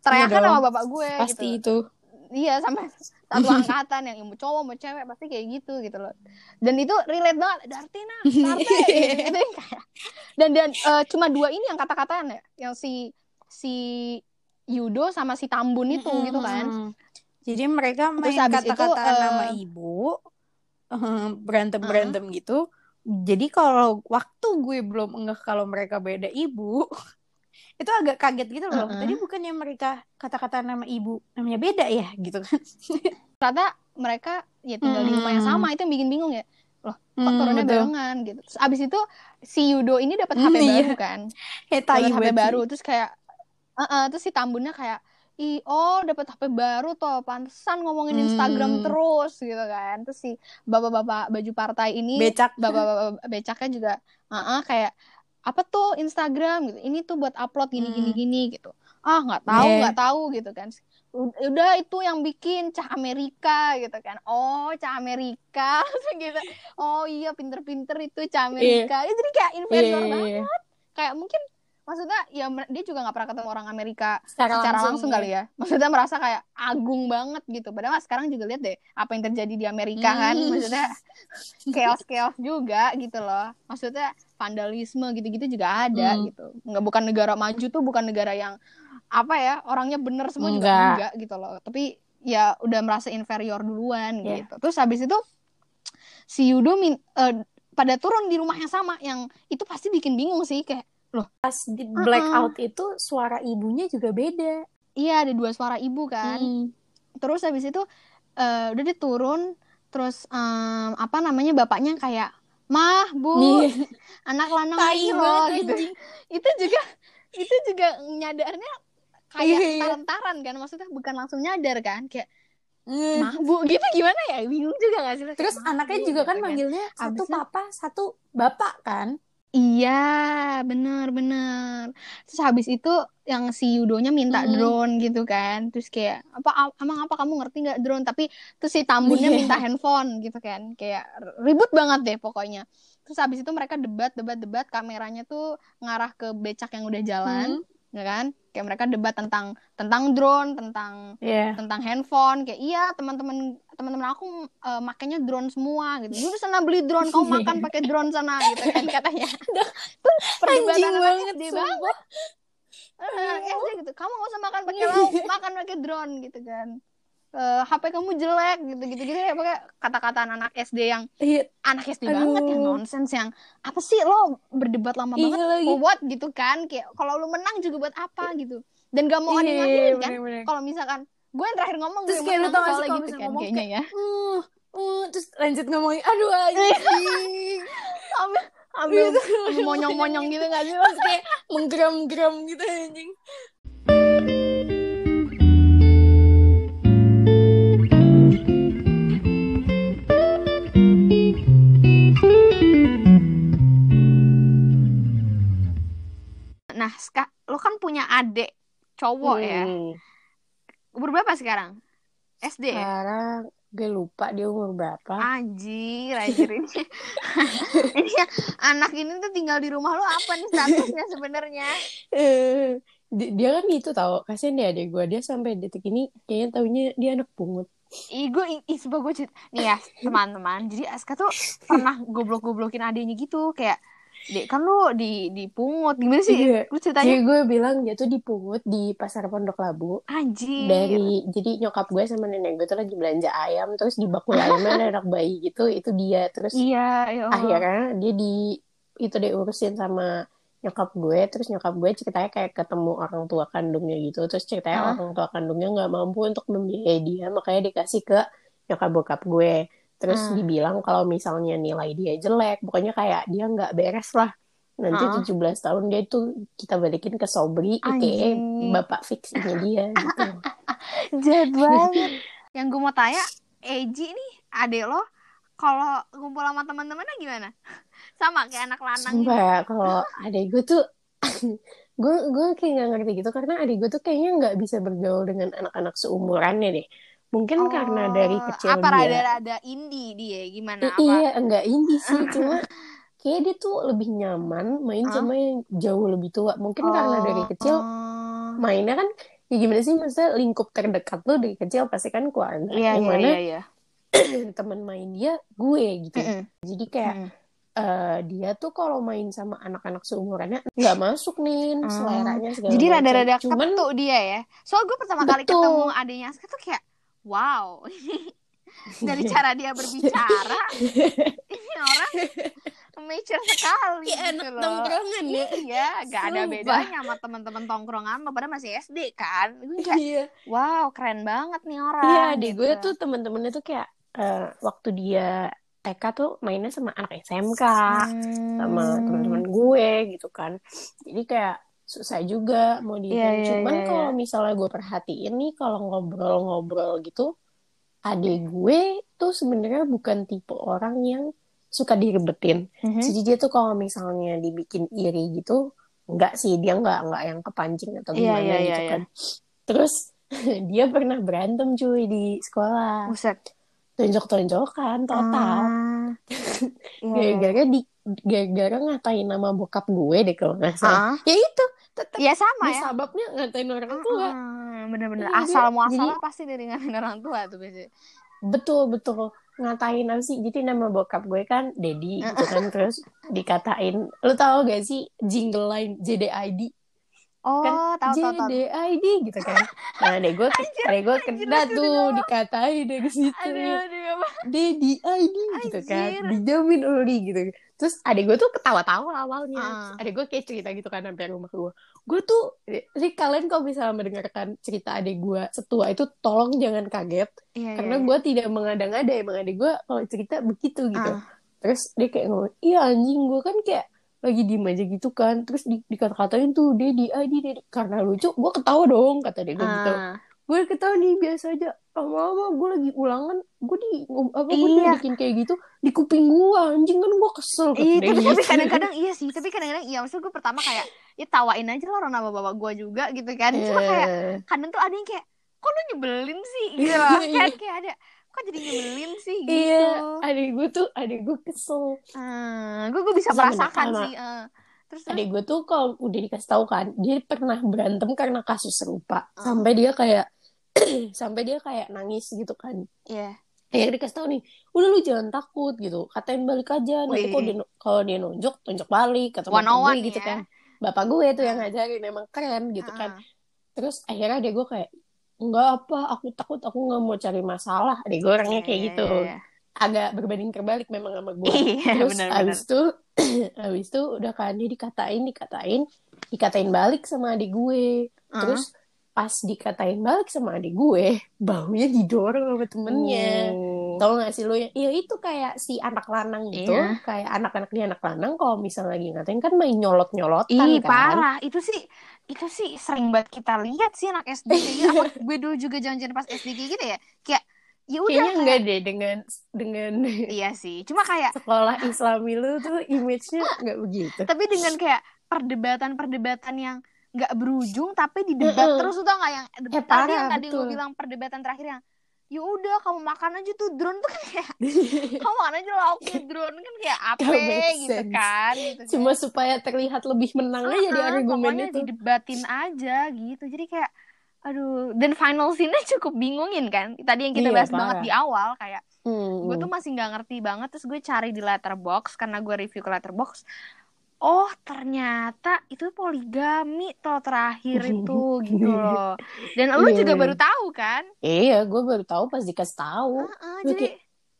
teriakan dong. nama bapak gue pasti gitu. itu. iya sampai satu angkatan yang mau cowok mau cewek pasti kayak gitu gitu loh dan itu relate banget Dartina Sarte gitu kayak <laughs> dan dan eh, cuma dua ini yang kata-kataan ya yang si si Yudo sama si Tambun itu Mm-mm, gitu kan mm-mm. Jadi mereka main kata-kata eh, nama ibu, berantem berantem gitu. Jadi kalau waktu gue belum enggak kalau mereka beda ibu, <laughs> itu agak kaget gitu loh. Uh-uh. Tadi bukannya mereka kata-kata nama ibu namanya beda ya gitu kan? <laughs> ternyata mereka ya tinggal di rumah yang Hmm. sama itu yang bikin bingung ya kok Hmm, turunnya betul. barengan gitu terus abis itu si Yudo ini dapat Hmm, <laughs> HP iya. baru kan Eh, tai dapat HP baru terus kayak eh terus si Tambunnya kayak Ih, oh dapat HP baru toh, pantesan ngomongin Instagram Hmm. terus gitu kan. Terus si bapak-bapak baju partai ini, Becak. bapak-bapak becaknya juga, ah kayak apa tuh Instagram gitu. Ini tuh buat upload gini gini Hmm. gini gitu. Ah nggak tahu Yeah. nggak tahu gitu kan. Ud- Udah itu yang bikin cah Amerika gitu kan. Oh cah Amerika <laughs> gitu. Oh iya pinter-pinter itu cah Amerika. Ya, jadi kayak inferior Iya, banget. iya, iya. Kayak mungkin maksudnya ya dia juga nggak pernah ketemu orang Amerika Secara, secara langsung, langsung kali ya. Maksudnya merasa kayak agung banget gitu. Padahal sekarang juga lihat deh apa yang terjadi di Amerika kan. Hmm. Maksudnya chaos-chaos juga gitu loh. Maksudnya vandalisme gitu-gitu juga ada Hmm. gitu. Nggak bukan negara maju tuh bukan negara yang apa ya orangnya bener semua juga Enggak. enggak gitu loh. Tapi ya udah merasa inferior duluan Iya. gitu. Terus habis itu si Yudo min, eh, pada turun di rumah yang sama yang itu pasti bikin bingung sih kayak Pas di blackout itu suara ibunya juga beda. iya ada dua suara ibu kan. Hmm. terus habis itu eh, udah dia turun terus em, apa namanya bapaknya kayak mah bu Iya. <laughs> anak lanang loh gitu anjing. itu juga itu juga nyadarnya kayak Iya, iya. taran-taran kan maksudnya bukan langsung nyadar kan kayak Hmm. mah bu gitu gimana ya bingung juga gak sih Terus "Mah, anaknya Bu," juga kan gitu manggilnya satu Abis papa, satu bapak kan? Iya, bener-bener. Terus habis itu yang si Yudonya minta Hmm. drone gitu kan. Terus kayak, apa emang apa kamu ngerti nggak drone? Tapi terus si Tambunnya Iya. minta handphone gitu kan. Kayak ribut banget deh pokoknya. Terus habis itu mereka debat, debat, debat. Kameranya tuh ngarah ke becak yang udah jalan, Hmm. Ya kan? Kayak mereka debat tentang tentang drone, tentang Iya. tentang handphone. Kayak iya teman-teman teman-teman aku eh, makainya drone semua gitu. Gue sana beli drone kamu makan pakai drone sana gitu kan <laughs> katanya. Perdebatan banget, sumpah. banget Eh, anak SD gitu. Kamu gak usah makan pakai lauk makan pakai drone gitu kan eh, HP kamu jelek gitu gitu ya pakai kata-kata anak SD yang Iya, anak SD banget yang Aduh. nonsens yang apa sih lo berdebat lama Iya banget lagi. for what gitu kan kayak kalau lu menang juga buat apa gitu dan gak mau ada yang Iya, ngakhirin kan bener-bener. kalau misalkan gue yang terakhir ngomong Terus gue kayak menang tau gak sih gitu kan ngomong kayaknya ya Uh, uh, terus lanjut ngomongin, aduh anjing. <laughs> ambil ambil Gitu. monyong-monyong gitu gak sih <laughs> Terus kayak menggeram-geram gitu anjing. Adik cowok ya Hmm. umur berapa sekarang SD ya Sekarang gue lupa dia umur berapa. Anjir, <laughs> anjir ini. <laughs> ini ya, anak ini tuh tinggal di rumah lo apa nih statusnya sebenarnya? Eh, di- dia kan itu tau, kasihan dia adek gue. Dia sampai detik ini kayaknya taunya dia anak pungut. Ih, gue, ih, gue cerita. Nih ya, teman-teman. Jadi Aska tuh pernah goblok-goblokin adiknya gitu. Kayak, Dek, kan lu di, dipungut. Gimana sih? Iya. Lu ceritanya? Jadi gue bilang dia tuh dipungut di pasar Pondok Labu. Anjir. Dari jadi nyokap gue sama nenek gue tuh lagi belanja ayam terus di bakul <laughs> ayamnya ada anak bayi gitu itu dia terus Iya, ya akhirnya dia di itu dia urusin sama nyokap gue terus nyokap gue ceritanya kayak ketemu orang tua kandungnya gitu terus ceritanya Hah? orang tua kandungnya nggak mampu untuk membiayai dia makanya dikasih ke nyokap bokap gue terus Hmm. dibilang kalau misalnya nilai dia jelek pokoknya kayak dia nggak beres lah nanti Hah? 17 tahun dia tuh kita balikin ke Sobri aka Anjing. bapak fixnya dia gitu <laughs> Jahat banget. Yang gue mau tanya, Eji nih, adek lo, kalau ngumpul sama teman-temannya gimana? <laughs> Sama kayak anak lanang gitu. Sumpah kalau adik gue tuh <laughs> gue gue kayak nggak ngerti gitu karena adik gue tuh kayaknya nggak bisa bergaul dengan anak-anak seumurannya deh mungkin karena dari kecil Oh, apa dia rada-rada indie dia gimana? I- Apa? iya enggak indie sih <laughs> cuma kayak dia tuh lebih nyaman main Hah? sama yang jauh lebih tua mungkin karena dari Oh, kecil oh. mainnya kan ya gimana sih maksudnya lingkup terdekat tuh dari kecil pasti kan keluarga Iya, yang iya, mana iya, iya. <clears throat> teman main dia gue gitu Mm-mm. jadi kayak Mm. eh, dia tuh kalau main sama anak-anak seumurannya nggak masuk nih Hmm. seleranya segala Jadi macam. rada-rada cuman ketuk dia ya. Soal gue pertama kali Betul. ketemu adiknya Aska tuh kayak, wow. <laughs> Dari <laughs> cara dia berbicara, <laughs> ini orang mature sekali Kayak gitu loh. tongkrongan ya Iya, gak ada bedanya sama teman-teman tongkrongan lo pada masih SD kan. Gue kayak, iya wow, keren banget nih orang. iya gitu. gue tuh temen-temennya tuh kayak eh, waktu dia TK tuh mainnya sama anak SMK Hmm. sama teman-teman gue gitu kan jadi kayak susah juga mau di Iya, iya, cuman iya, iya. kalau misalnya gue perhatiin nih kalau ngobrol-ngobrol gitu adik gue tuh sebenarnya bukan tipe orang yang suka diribetin Mhm. Jadi dia tuh kalau misalnya dibikin iri gitu, enggak sih dia enggak enggak yang kepancing atau Iya, gimana iya, gitu iya, kan. Terus <laughs> dia pernah berantem cuy di sekolah, Buset. tonjok-tonjokan total. Ah. <laughs> Iya, iya. Gara-gara di gara-gara ngatain nama bokap gue deh kalau nggak salah. Ah. Ya itu, tetap Iya sama ya. sababnya ngatain orang tua. Ah, Bener-bener Iya, asal jadi- pasti dari ngatain orang tua tuh biasanya. Betul betul ngatain apa sih? Jadi nama bokap gue kan Dedi gitu kan terus dikatain. Lu tahu gak sih jingle line JDID? Oh, kan tahu tahu tahu. JDID gitu kan. Nah, adek gue, adek gue kena tuh dikatain dari situ. Aduh, aduh, apa? DDID gitu kan. Dijamin Uli gitu. Terus adek gue tuh ketawa-tawa awalnya. Ah. Terus adek gue kayak cerita gitu kan sampai rumah gue. Gue tuh, jadi kalian kalau misalnya mendengarkan cerita adek gue setua itu tolong jangan kaget. Iya, Karena iya, gue tidak mengada-ngada emang adek gue kalau cerita begitu gitu. Ah. Terus dia kayak ngomong, iya anjing gue kan kayak lagi diem aja gitu kan. Terus di, dikata-katain tuh, Dedi, Adi, Dedi. Karena lucu, gue ketawa dong, kata dia gitu. Ah. Gue ketawa nih, biasa aja. Lama-lama gue lagi ulangan, gue di, apa, gue Iya. dibikin kayak gitu. Di kuping gue, anjing kan gue kesel. Iya, tapi, tapi gitu. kadang-kadang iya sih, tapi kadang-kadang iya maksud gue pertama kayak ya tawain aja lah orang nama bapak gue juga gitu kan. Cuma kayak Iya. kadang tuh ada yang kayak kok lu nyebelin sih <laughs> gitu loh. kayak kayak ada kok jadi nyebelin sih gitu. Iya, adik gue tuh, adik gue kesel. Hmm, gue gue bisa Sama- merasakan sih. eh. terus terus Adik gue tuh kalau udah dikasih tahu kan, dia pernah berantem karena kasus serupa. Ah. Sampai dia kayak, <clears throat> sampai dia kayak nangis gitu kan. iya. ya dikasih tahu nih udah lu jangan takut gitu katain balik aja nanti kalau dia kalau dia nonjok tonjok balik kata bapak gue one gitu ya. kan bapak gue tuh yang ngajarin emang keren gitu kan Ah. terus akhirnya dia gue kayak enggak apa aku takut aku nggak mau cari masalah deh gue orangnya kayak Iya, gitu iya, iya. agak berbanding terbalik memang sama gue <laughs> Iya, terus benar-benar. abis itu <clears throat> abis itu udah kan dia dikatain dikatain dikatain balik sama adik gue Uh-huh. terus pas dikatain balik sama adik gue <laughs> baunya didorong sama temennya Oh. tau gak sih lo ya ya itu kayak si anak lanang itu Iya. kayak anak-anak di anak lanang kalau misalnya lagi ngatain kan main nyolot nyolotan Ih, kan parah. Itu sih itu sih sering banget kita lihat sih anak SD gitu. Apa <laughs> gue dulu juga jangan-jangan pas SD gitu ya. Kayak ya udah kayaknya kayak- enggak deh dengan dengan <laughs> Iya sih. Cuma kayak sekolah Islami lu tuh image-nya nggak begitu tapi dengan kayak perdebatan-perdebatan yang nggak berujung tapi didebat Mm-mm. terus tuh nggak yang Eh, tadi parah, yang tadi lu bilang perdebatan terakhir yang ya udah kamu makan aja tuh drone. <laughs> Tuh kan kayak <laughs> kamu makan aja lauknya drone. Kan kayak apa gitu sense. kan gitu kan. cuma supaya terlihat lebih menang aja di Ah, argumen pokoknya itu. didebatin aja gitu. Jadi kayak aduh. Dan final scene-nya cukup bingungin kan? Tadi yang kita Iya, bahas parah. banget di awal kayak Hmm, gue tuh masih nggak ngerti banget. Terus gue cari di letterbox karena gue review ke letterbox oh ternyata itu poligami toh terakhir itu gitu <laughs> loh. Dan lu Iya, juga baru tahu kan? Iya gue baru tahu pas dikasih tahu. Heeh, Gue jadi kayak,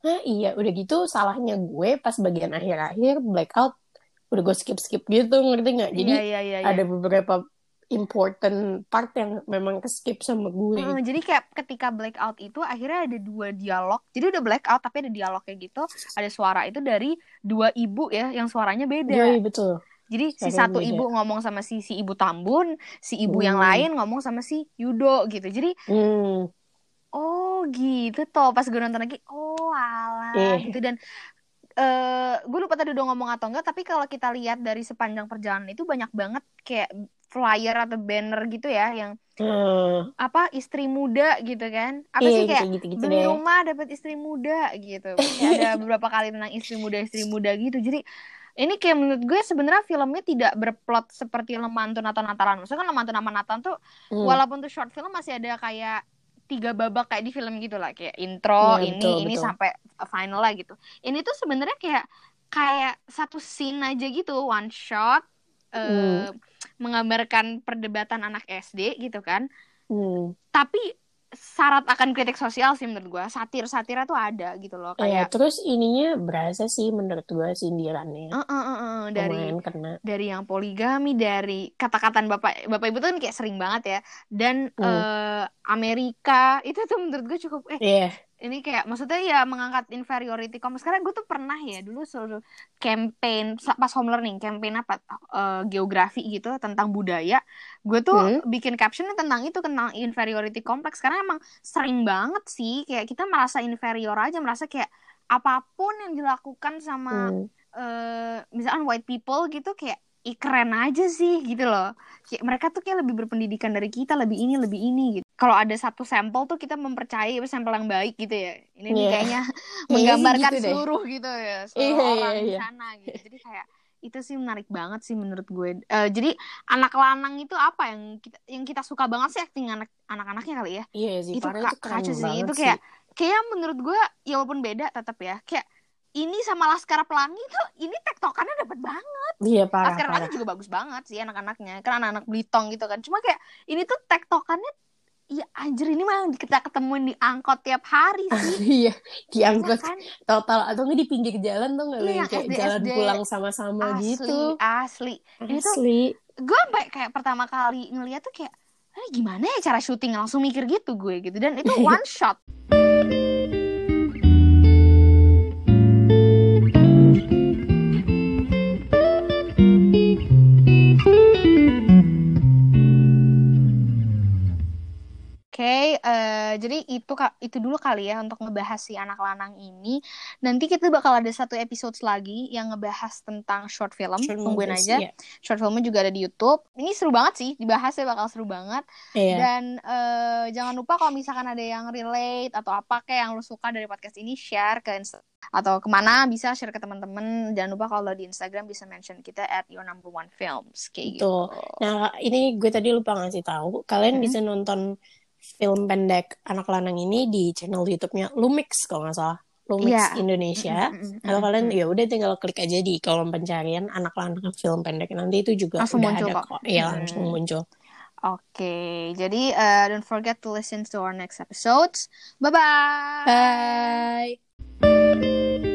Hah, iya udah gitu salahnya gue pas bagian akhir-akhir blackout udah gue skip skip gitu ngerti nggak? Jadi iya iya iya, iya. ada beberapa important part yang memang ke skip sama gue Heeh, jadi kayak ketika blackout itu akhirnya ada dua dialog jadi udah blackout tapi ada dialog kayak gitu ada suara itu dari dua ibu ya yang suaranya beda Iya, iya, betul Jadi si Suaranya satu beda. ibu ngomong sama si si ibu Tambun, si ibu yang Hmm. lain ngomong sama si Yudo gitu. Jadi hmm. oh gitu toh pas gue nonton lagi, oh alah Eh. gitu dan eh gue lupa tadi udah ngomong atau enggak, tapi kalau kita lihat dari sepanjang perjalanan itu banyak banget kayak flyer atau banner gitu ya yang Hmm. apa istri muda gitu kan. Apa Iya, sih gitu, kayak gitu-gitu beli deh. rumah dapat istri muda gitu. Kayak ada <laughs> beberapa kali tentang istri muda istri muda gitu. Jadi ini kayak menurut gue sebenarnya filmnya tidak berplot seperti Lemantun atau Natalan. Maksudnya kan Lemantun sama Natalan tuh Hmm. walaupun tuh short film masih ada kayak tiga babak kayak di film gitu lah kayak intro Iya, ini betul, ini betul. sampai final lah gitu. Ini tuh sebenarnya kayak kayak satu scene aja gitu one shot Hmm. Menggambarkan perdebatan anak SD gitu kan. Hmm. tapi syarat akan kritik sosial sih menurut gue satir satirnya tuh ada gitu loh Iya, kayak terus ininya berasa sih menurut gue sindirannya. Eh, eh, eh, eh, dari kena. dari yang poligami dari kata-kataan bapak bapak ibu tuh kan kayak sering banget ya. Dan Hmm. eh, Amerika itu tuh menurut gue cukup eh Iya, ini kayak maksudnya ya mengangkat inferiority complex karena gue tuh pernah ya dulu selalu campaign pas home learning campaign apa eh, geografi gitu tentang budaya gue tuh Hmm. bikin captionnya tentang itu tentang inferiority complex karena emang sering banget sih kayak kita merasa inferior aja merasa kayak apa pun yang dilakukan sama Hmm. eh misalkan white people gitu kayak ih keren aja sih gitu loh kayak mereka tuh kayak lebih berpendidikan dari kita lebih ini lebih ini gitu kalau ada satu sampel tuh kita mempercayai sampel yang baik gitu ya ini nih Iya. kayaknya sih <laughs> menggambarkan gitu deh. seluruh gitu ya seluruh Iya, orang iya, di iya. sana gitu jadi kayak itu sih menarik banget sih menurut gue Eh, jadi anak lanang itu apa yang kita yang kita suka banget sih acting anak anak-anaknya kali ya Iya sih, itu ka- itu kacau sih itu sih. kayak kayak menurut gue ya walaupun beda tetap ya kayak ini sama Laskar Pelangi tuh ini tektokannya dapat banget Iya, parah, Laskar. Pelangi juga bagus banget sih anak-anaknya kan anak-anak Blitong gitu kan cuma kayak ini tuh tektokannya ya anjir ini mah kita ketemuin di angkot tiap hari <laughs> sih Iya, diangkut Ya kan? total atau nggak di pinggir jalan tuh nggak lo Iya, kayak SD, jalan SD. pulang sama-sama asli gitu. asli Ini tuh- Asli. gue sampai kayak pertama kali ngeliat tuh kayak "Eh, gimana ya cara syuting langsung mikir gitu gue gitu dan itu <laughs> one shot jadi itu itu dulu kali ya untuk ngebahas si anak lanang ini. Nanti kita bakal ada satu episode lagi yang ngebahas tentang short film. Short Tungguin movies, aja. Iya. Short filmnya juga ada di YouTube. Ini seru banget sih, dibahasnya bakal seru banget. Iya. Dan eh, jangan lupa kalau misalkan ada yang relate atau apa kayak yang lu suka dari podcast ini, share ke Insta atau ke mana bisa share ke teman-teman. Jangan lupa kalau di Instagram bisa mention kita at your number one films kayak gitu. Nah, ini gue tadi lupa ngasih tahu. Kalian Mm-mm. bisa nonton film pendek anak lanang ini di channel YouTube-nya Lumix kalau nggak salah. Lumix Iya. Indonesia. Mm, mm, mm, Atau mm, kalian ya udah tinggal klik aja di kolom pencarian anak lanang film pendek nanti itu juga Langsung udah muncul ada kok. Iya, langsung muncul. Oke, jadi uh, don't forget to listen to our next episodes. Bye-bye. Bye.